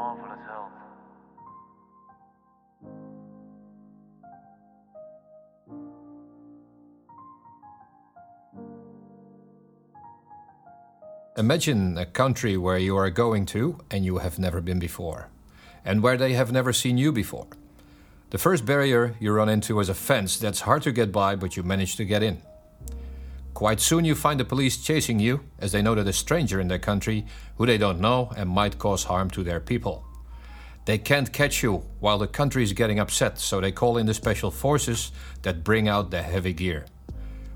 marvelous health. Imagine a country where you are going to and you have never been before, and where they have never seen you before. The first barrier you run into is a fence that's hard to get by, but you manage to get in. Quite soon you find the police chasing you, as they know that a stranger in their country who they don't know and might cause harm to their people. They can't catch you while the country is getting upset, so they call in the special forces that bring out the heavy gear.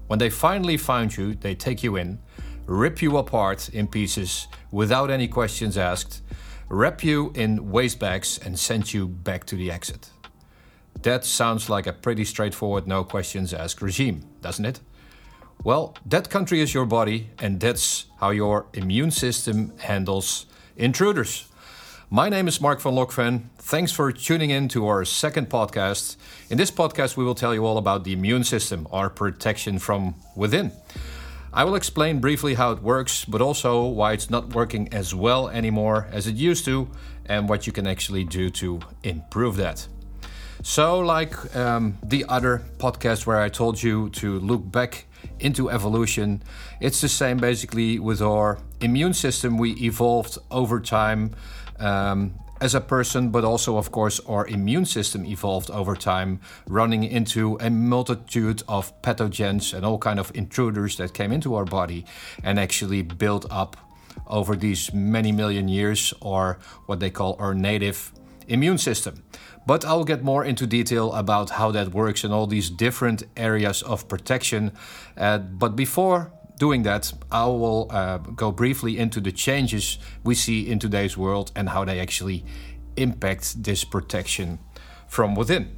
When they finally find you, they take you in, rip you apart in pieces without any questions asked, wrap you in waste bags, and send you back to the exit. That sounds like a pretty straightforward, no questions asked regime, doesn't it? Well, that country is your body, and that's how your immune system handles intruders. My name is Mark van Lokven. Thanks for tuning in to our second podcast. In this podcast, we will tell you all about the immune system, our protection from within. I will explain briefly how it works, but also why it's not working as well anymore as it used to, and what you can actually do to improve that. So, like um, the other podcast where I told you to look back into evolution, it's the same basically with our immune system. We evolved over time um, as a person, but also, of course, our immune system evolved over time, running into a multitude of pathogens and all kind of intruders that came into our body and actually built up over these many million years, or what they call our native immune system. But I'll get more into detail about how that works and all these different areas of protection. Uh, but before doing that, I will uh, go briefly into the changes we see in today's world and how they actually impact this protection from within.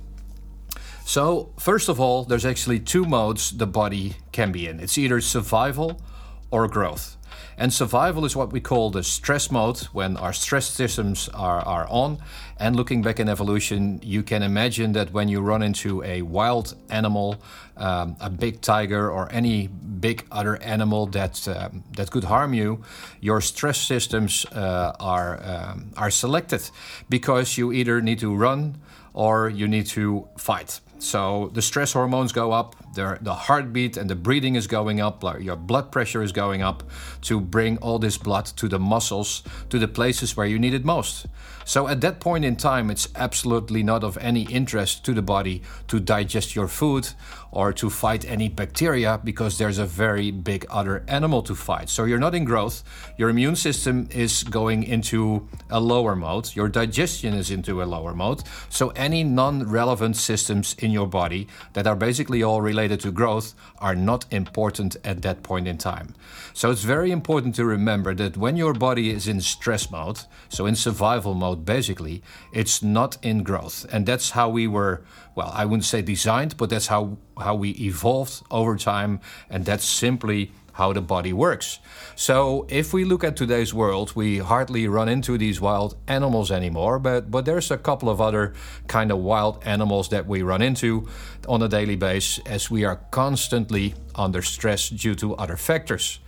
So, first of all, there's actually two modes the body can be in it's either survival or growth. And survival is what we call the stress mode when our stress systems are, are on. And looking back in evolution, you can imagine that when you run into a wild animal, um, a big tiger, or any big other animal that, uh, that could harm you, your stress systems uh, are, um, are selected because you either need to run or you need to fight. So the stress hormones go up, the, heartbeat and the breathing is going up, your blood pressure is going up to bring all this blood to the muscles, to the places where you need it most. So at that point in time, it's absolutely not of any interest to the body to digest your food or to fight any bacteria because there's a very big other animal to fight. So you're not in growth. Your immune system is going into a lower mode. Your digestion is into a lower mode. So any non relevant systems in your body that are basically all related to growth are not important at that point in time. So it's very important to remember that when your body is in stress mode, so in survival mode, basically, it's not in growth. And that's how we were, well, I wouldn't say designed, but that's how, how we evolved over time. And that's simply how the body works. So if we look at today's world, we hardly run into these wild animals anymore, but but there's a couple of other kind of wild animals that we run into on a daily basis as we are constantly under stress due to other factors,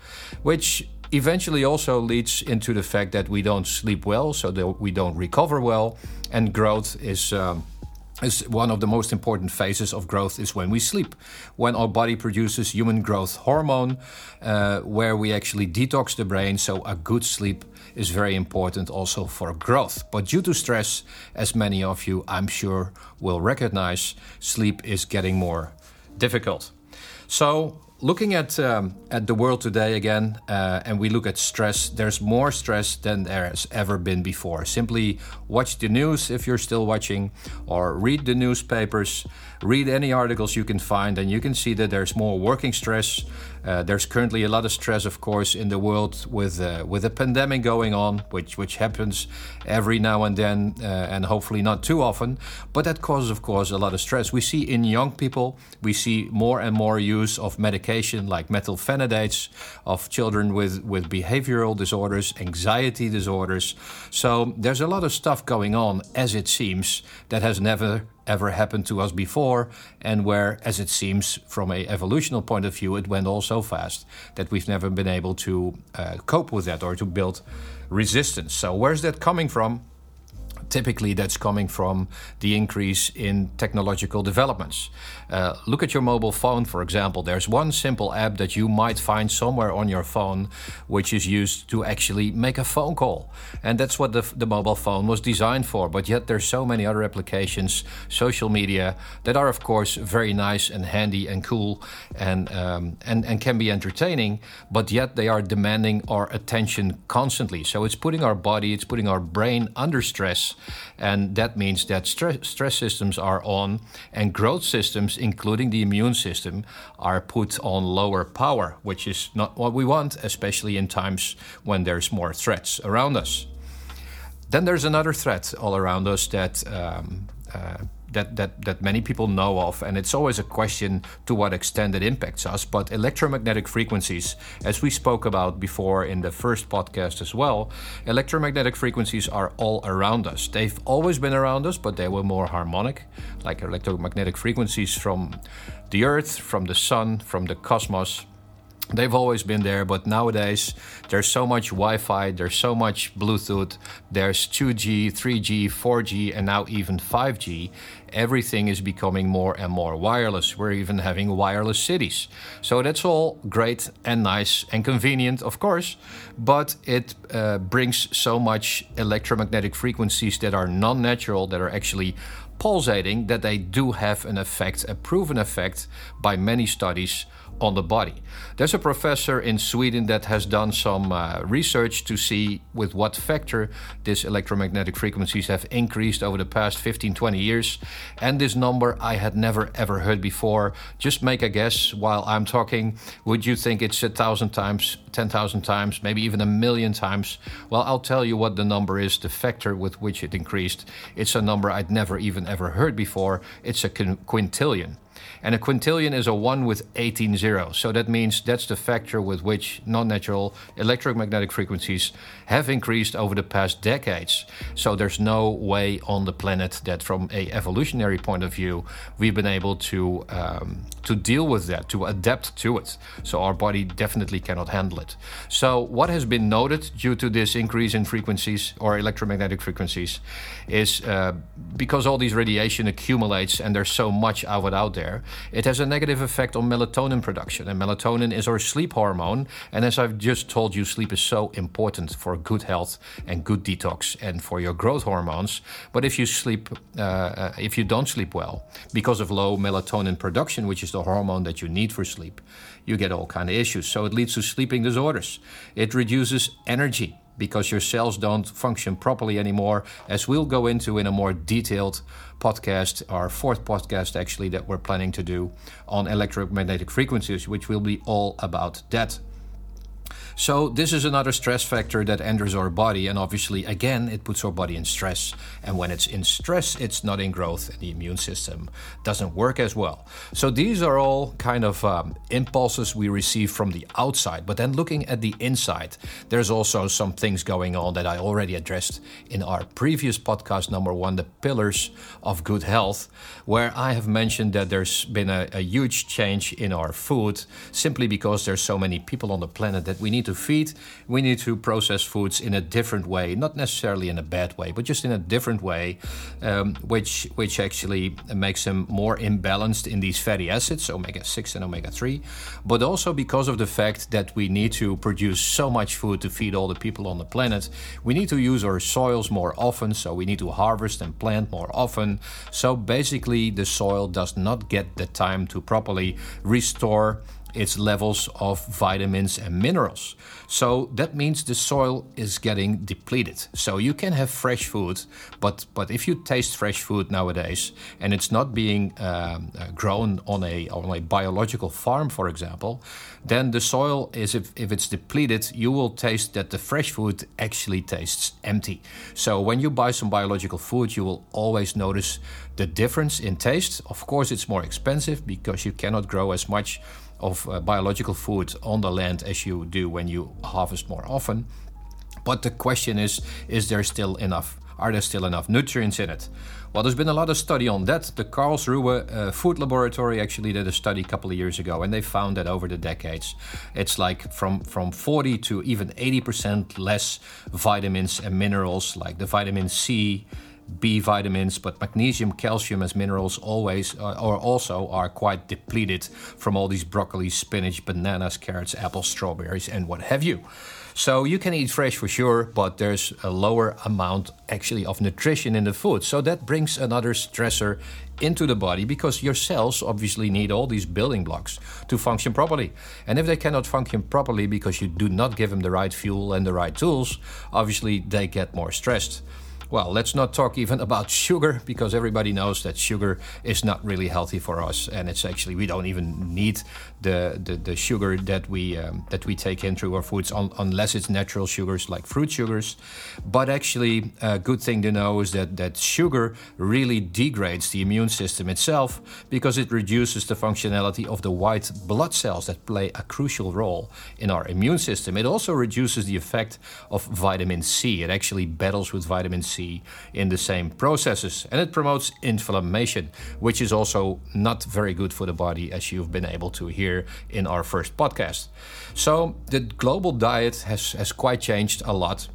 which eventually also leads into the fact that we don't sleep well, so that we don't recover well, and growth is. Um, is one of the most important phases of growth is when we sleep, when our body produces human growth hormone, uh, where we actually detox the brain. So a good sleep is very important also for growth. But due to stress, as many of you I'm sure will recognize, sleep is getting more difficult. So looking at um, at the world today again, uh, and we look at stress. There's more stress than there has ever been before. Simply watch the news if you're still watching, or read the newspapers. Read any articles you can find, and you can see that there's more working stress. Uh, there's currently a lot of stress, of course, in the world with uh, with a pandemic going on, which which happens every now and then, uh, and hopefully not too often. But that causes, of course, a lot of stress. We see in young people, we see more and more use of medication like methylphenidates, of children with with behavioral disorders, anxiety disorders. So there's a lot of stuff going on, as it seems, that has never ever happened to us before, and where, as it seems from a evolutional point of view, it went all so fast that we've never been able to uh, cope with that or to build resistance. So where's that coming from? Typically that's coming from the increase in technological developments. Uh, look at your mobile phone, for example. There's one simple app that you might find somewhere on your phone, which is used to actually make a phone call. And that's what the, the mobile phone was designed for. But yet, there's so many other applications, social media, that are, of course, very nice and handy and cool and, um, and, and can be entertaining, but yet they are demanding our attention constantly. So it's putting our body, it's putting our brain under stress and that means that stress, stress systems are on, and growth systems, including the immune system, are put on lower power, which is not what we want, especially in times when there's more threats around us. Then there's another threat all around us that um, uh, that, that, that many people know of, and it's always a question to what extent it impacts us. But electromagnetic frequencies, as we spoke about before in the first podcast as well, electromagnetic frequencies are all around us. They've always been around us, but they were more harmonic, like electromagnetic frequencies from the Earth, from the Sun, from the cosmos they've always been there but nowadays there's so much wi-fi there's so much bluetooth there's 2g 3g 4g and now even 5g everything is becoming more and more wireless. We're even having wireless cities. So that's all great and nice and convenient of course but it uh, brings so much electromagnetic frequencies that are non-natural that are actually pulsating that they do have an effect a proven effect by many studies on the body. There's a professor in Sweden that has done some uh, research to see with what factor these electromagnetic frequencies have increased over the past 15 20 years. And this number I had never ever heard before. Just make a guess while I'm talking. Would you think it's a thousand times, 10,000 times, maybe even a million times? Well, I'll tell you what the number is, the factor with which it increased. It's a number I'd never even ever heard before. It's a quintillion. And a quintillion is a 1 with 18 zeros. So that means that's the factor with which non natural electromagnetic frequencies have increased over the past decades. So there's no way on the planet that, from a evolutionary point of view, we've been able to, um, to deal with that, to adapt to it. So our body definitely cannot handle it. So, what has been noted due to this increase in frequencies or electromagnetic frequencies is uh, because all these radiation accumulates and there's so much of it out there, it has a negative effect on melatonin production. And melatonin is our sleep hormone. And as I've just told you, sleep is so important for good health and good detox and for your growth hormones. But if you sleep, uh, uh, if you don't sleep well because of low melatonin production, which is the hormone that you need for sleep, you get all kind of issues. So it leads to sleeping disorders. It reduces energy because your cells don't function properly anymore, as we'll go into in a more detailed podcast, our fourth podcast actually, that we're planning to do on electromagnetic frequencies, which will be all about that. So this is another stress factor that enters our body, and obviously, again, it puts our body in stress. And when it's in stress, it's not in growth, and the immune system doesn't work as well. So these are all kind of um, impulses we receive from the outside. But then looking at the inside, there's also some things going on that I already addressed in our previous podcast, number one, the pillars of good health, where I have mentioned that there's been a, a huge change in our food simply because there's so many people on the planet that we need to feed, we need to process foods in a different way, not necessarily in a bad way, but just in a different way, um, which which actually makes them more imbalanced in these fatty acids, omega six and omega three, but also because of the fact that we need to produce so much food to feed all the people on the planet, we need to use our soils more often, so we need to harvest and plant more often. So basically, the soil does not get the time to properly restore its levels of vitamins and minerals. So that means the soil is getting depleted. So you can have fresh food, but but if you taste fresh food nowadays and it's not being um, uh, grown on a on a biological farm, for example, then the soil is if, if it's depleted, you will taste that the fresh food actually tastes empty. So when you buy some biological food, you will always notice the difference in taste. Of course, it's more expensive because you cannot grow as much of uh, biological food on the land as you do when you harvest more often. But the question is is there still enough? Are there still enough nutrients in it? Well, there's been a lot of study on that. The Karlsruhe uh, Food Laboratory actually did a study a couple of years ago, and they found that over the decades, it's like from, from 40 to even 80% less vitamins and minerals, like the vitamin C, B vitamins, but magnesium, calcium as minerals always uh, or also are quite depleted from all these broccoli, spinach, bananas, carrots, apples, strawberries, and what have you. So you can eat fresh for sure, but there's a lower amount actually of nutrition in the food. So that brings another stressor into the body because your cells obviously need all these building blocks to function properly. And if they cannot function properly because you do not give them the right fuel and the right tools, obviously they get more stressed. Well, let's not talk even about sugar because everybody knows that sugar is not really healthy for us, and it's actually we don't even need the the, the sugar that we um, that we take in through our foods un, unless it's natural sugars like fruit sugars. But actually, a good thing to know is that that sugar really degrades the immune system itself because it reduces the functionality of the white blood cells that play a crucial role in our immune system. It also reduces the effect of vitamin C. It actually battles with vitamin C in the same processes. And it promotes inflammation, which is also not very good for the body, as you've been able to hear in our first podcast. So the global diet has, has quite changed a lot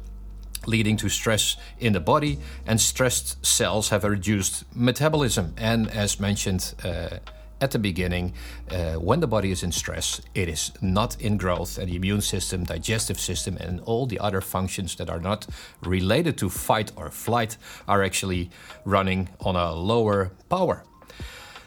leading to stress in the body, and stressed cells have a reduced metabolism. And as mentioned uh, at the beginning, uh, when the body is in stress, it is not in growth, and the immune system, digestive system, and all the other functions that are not related to fight or flight are actually running on a lower power.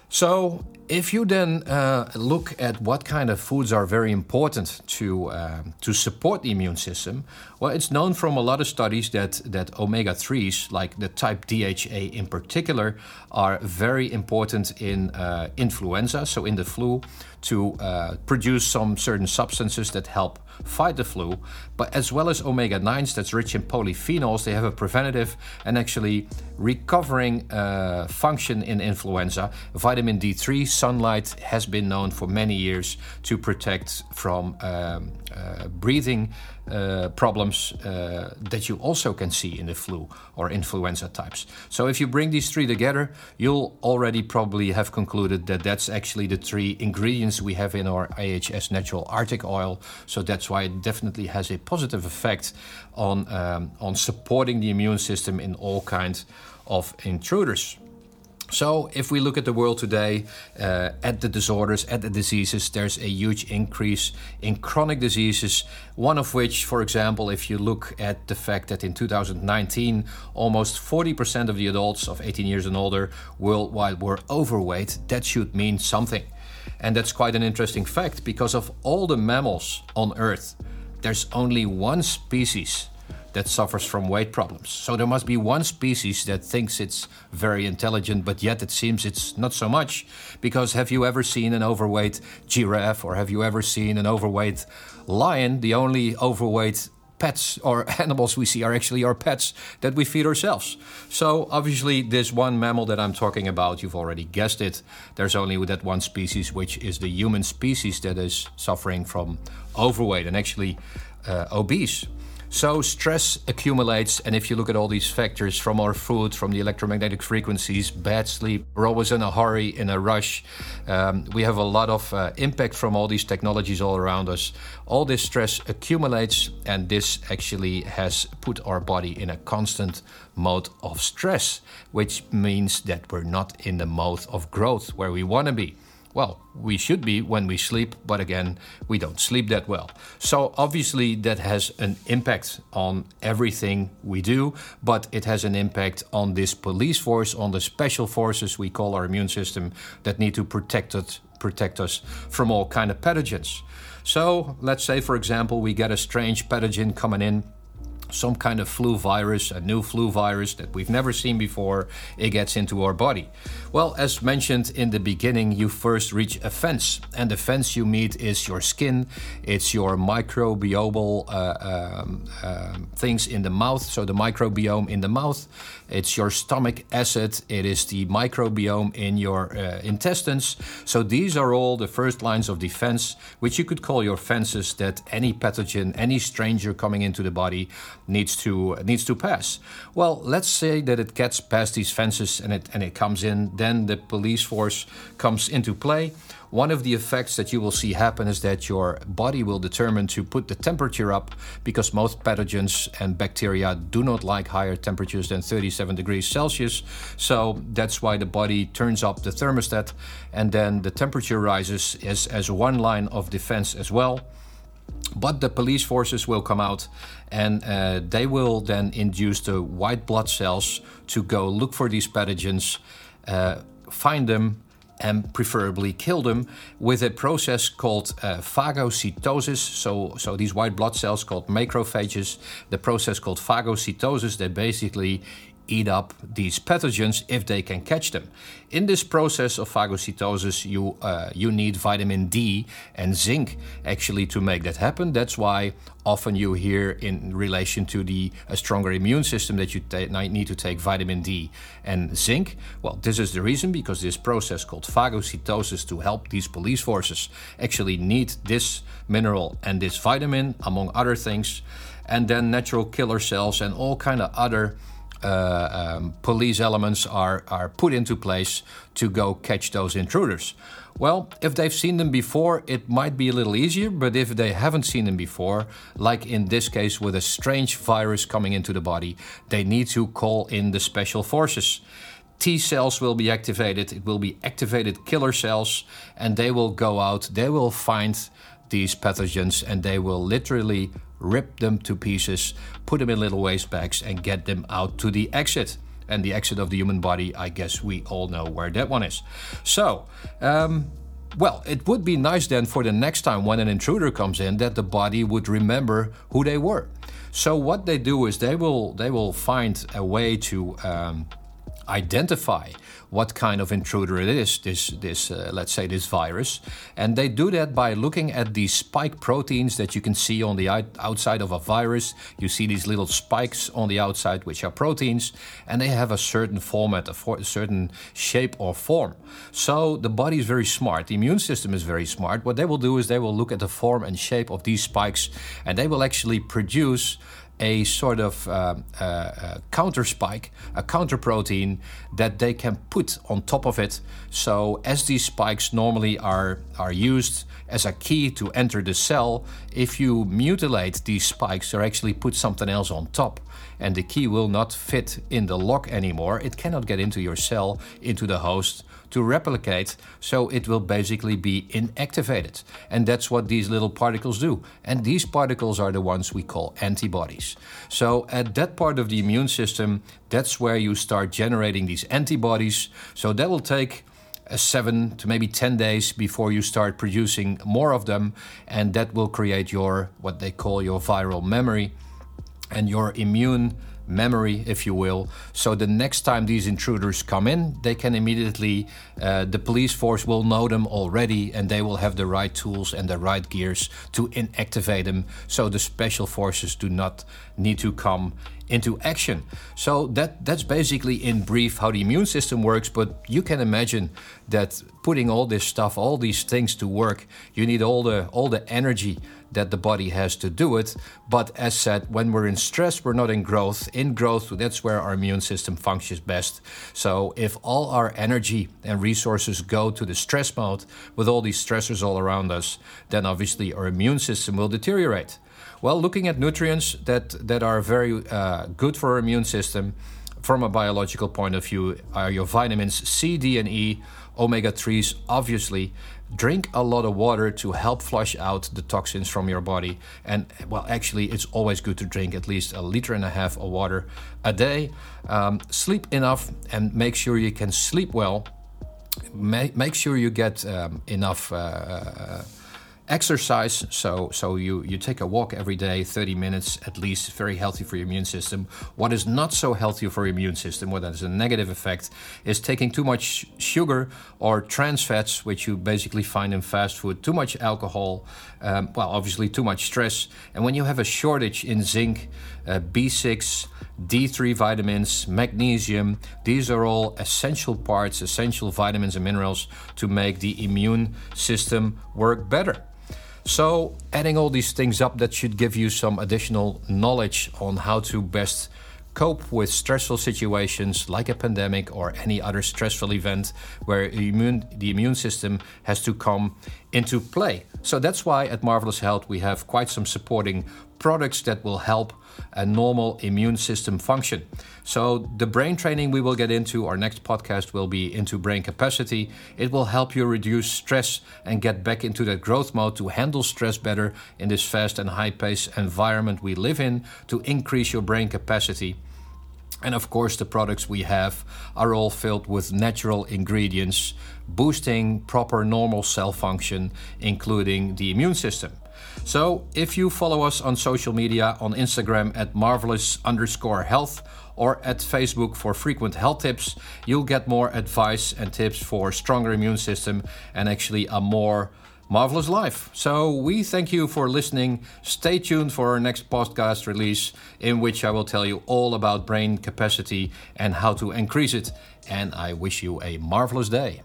So, if you then uh, look at what kind of foods are very important to uh, to support the immune system, well, it's known from a lot of studies that that omega threes, like the type DHA in particular, are very important in uh, influenza, so in the flu, to uh, produce some certain substances that help fight the flu, but as well as omega 9s that's rich in polyphenols, they have a preventative and actually recovering uh, function in influenza. Vitamin D3, sunlight has been known for many years to protect from um, uh, breathing uh, problems uh, that you also can see in the flu or influenza types. So, if you bring these three together, you'll already probably have concluded that that's actually the three ingredients we have in our IHS natural Arctic oil. So, that's why it definitely has a positive effect on, um, on supporting the immune system in all kinds of intruders. So, if we look at the world today, uh, at the disorders, at the diseases, there's a huge increase in chronic diseases. One of which, for example, if you look at the fact that in 2019, almost 40% of the adults of 18 years and older worldwide were overweight, that should mean something. And that's quite an interesting fact because of all the mammals on Earth, there's only one species that suffers from weight problems. So there must be one species that thinks it's very intelligent, but yet it seems it's not so much. Because have you ever seen an overweight giraffe or have you ever seen an overweight lion? The only overweight pets or animals we see are actually our pets that we feed ourselves. So, obviously, this one mammal that I'm talking about, you've already guessed it. There's only that one species, which is the human species, that is suffering from overweight and actually uh, obese. So stress accumulates, and if you look at all these factors from our food, from the electromagnetic frequencies, bad sleep, we're always in a hurry, in a rush. Um, we have a lot of uh, impact from all these technologies all around us. All this stress accumulates, and this actually has put our body in a constant mode of stress, which means that we're not in the mode of growth where we want to be. Well, we should be when we sleep, but again, we don't sleep that well. So, obviously, that has an impact on everything we do, but it has an impact on this police force, on the special forces we call our immune system that need to protect protect us from all kind of pathogens. So, let's say, for example, we get a strange pathogen coming in some kind of flu virus, a new flu virus that we've never seen before, it gets into our body. Well, as mentioned in the beginning, you first reach a fence, and the fence you meet is your skin, it's your microbial uh, um, uh, things in the mouth, so the microbiome in the mouth, it's your stomach acid, it is the microbiome in your uh, intestines. So these are all the first lines of defense, which you could call your fences that any pathogen, any stranger coming into the body needs to needs to pass. Well, let's say that it gets past these fences and it and it comes in, then the police force comes into play. One of the effects that you will see happen is that your body will determine to put the temperature up because most pathogens and bacteria do not like higher temperatures than 37 degrees Celsius. So that's why the body turns up the thermostat and then the temperature rises as, as one line of defense as well. But the police forces will come out and uh, they will then induce the white blood cells to go look for these pathogens, uh, find them, and preferably kill them with a process called uh, phagocytosis. So, so these white blood cells called macrophages, the process called phagocytosis, they basically eat up these pathogens if they can catch them. In this process of phagocytosis, you uh, you need vitamin D and zinc actually to make that happen. That's why often you hear in relation to the a stronger immune system that you need to take vitamin D and zinc. Well, this is the reason because this process called phagocytosis to help these police forces actually need this mineral and this vitamin among other things, and then natural killer cells and all kind of other um, police elements are, are put into place to go catch those intruders. Well, if they've seen them before, it might be a little easier, but if they haven't seen them before, like in this case with a strange virus coming into the body, they need to call in the special forces. T cells will be activated, it will be activated killer cells, and they will go out, they will find these pathogens, and they will literally rip them to pieces, put them in little waste bags, and get them out to the exit. And the exit of the human body, I guess we all know where that one is. So, um, well, it would be nice then for the next time when an intruder comes in that the body would remember who they were. So what they do is they will they will find a way to um, identify what kind of intruder it is, this, this uh, let's say, this virus. And they do that by looking at these spike proteins that you can see on the outside of a virus. You see these little spikes on the outside, which are proteins, and they have a certain format, a, for, a certain shape or form. So the body is very smart. The immune system is very smart. What they will do is they will look at the form and shape of these spikes, and they will actually produce a sort of uh, uh, uh, counter spike, a counter protein that they can put on top of it. So, as these spikes normally are, are used as a key to enter the cell, if you mutilate these spikes or actually put something else on top, and the key will not fit in the lock anymore, it cannot get into your cell, into the host, to replicate, so it will basically be inactivated. And that's what these little particles do. And these particles are the ones we call antibodies. So at that part of the immune system, that's where you start generating these antibodies. So that will take uh, seven to maybe 10 days before you start producing more of them. And that will create your, what they call your viral memory and your immune memory, if you will. So the next time these intruders come in, they can immediately, uh, the police force will know them already and they will have the right tools and the right gears to inactivate them. So the special forces do not need to come into action. So that that's basically in brief how the immune system works. But you can imagine that putting all this stuff, all these things to work, you need all the all the energy that the body has to do it. But as said, when we're in stress, we're not in growth. In growth, that's where our immune system functions best. So if all our energy and resources go to the stress mode with all these stressors all around us, then obviously our immune system will deteriorate. Well, looking at nutrients that, that are very uh, good for our immune system from a biological point of view are your vitamins C, D, and E, omega 3s, obviously. Drink a lot of water to help flush out the toxins from your body. And, well, actually, it's always good to drink at least a liter and a half of water a day. Um, sleep enough and make sure you can sleep well. Make, make sure you get um, enough. Uh, uh exercise so so you you take a walk every day 30 minutes at least very healthy for your immune system. What is not so healthy for your immune system what has a negative effect is taking too much sugar or trans fats which you basically find in fast food too much alcohol um, well obviously too much stress. And when you have a shortage in zinc uh, b6 D3 vitamins, magnesium, these are all essential parts, essential vitamins and minerals to make the immune system work better. So, adding all these things up, that should give you some additional knowledge on how to best cope with stressful situations like a pandemic or any other stressful event where immune, the immune system has to come into play. So that's why at Marvelous Health we have quite some supporting products that will help a normal immune system function. So, the brain training we will get into, our next podcast will be into brain capacity. It will help you reduce stress and get back into that growth mode to handle stress better in this fast and high paced environment we live in to increase your brain capacity. And of course, the products we have are all filled with natural ingredients, boosting proper normal cell function, including the immune system. So, if you follow us on social media on Instagram at marvelous underscore health or at Facebook for frequent health tips, you'll get more advice and tips for stronger immune system and actually a more marvelous life. So we thank you for listening. Stay tuned for our next podcast release, in which I will tell you all about brain capacity and how to increase it. And I wish you a marvelous day.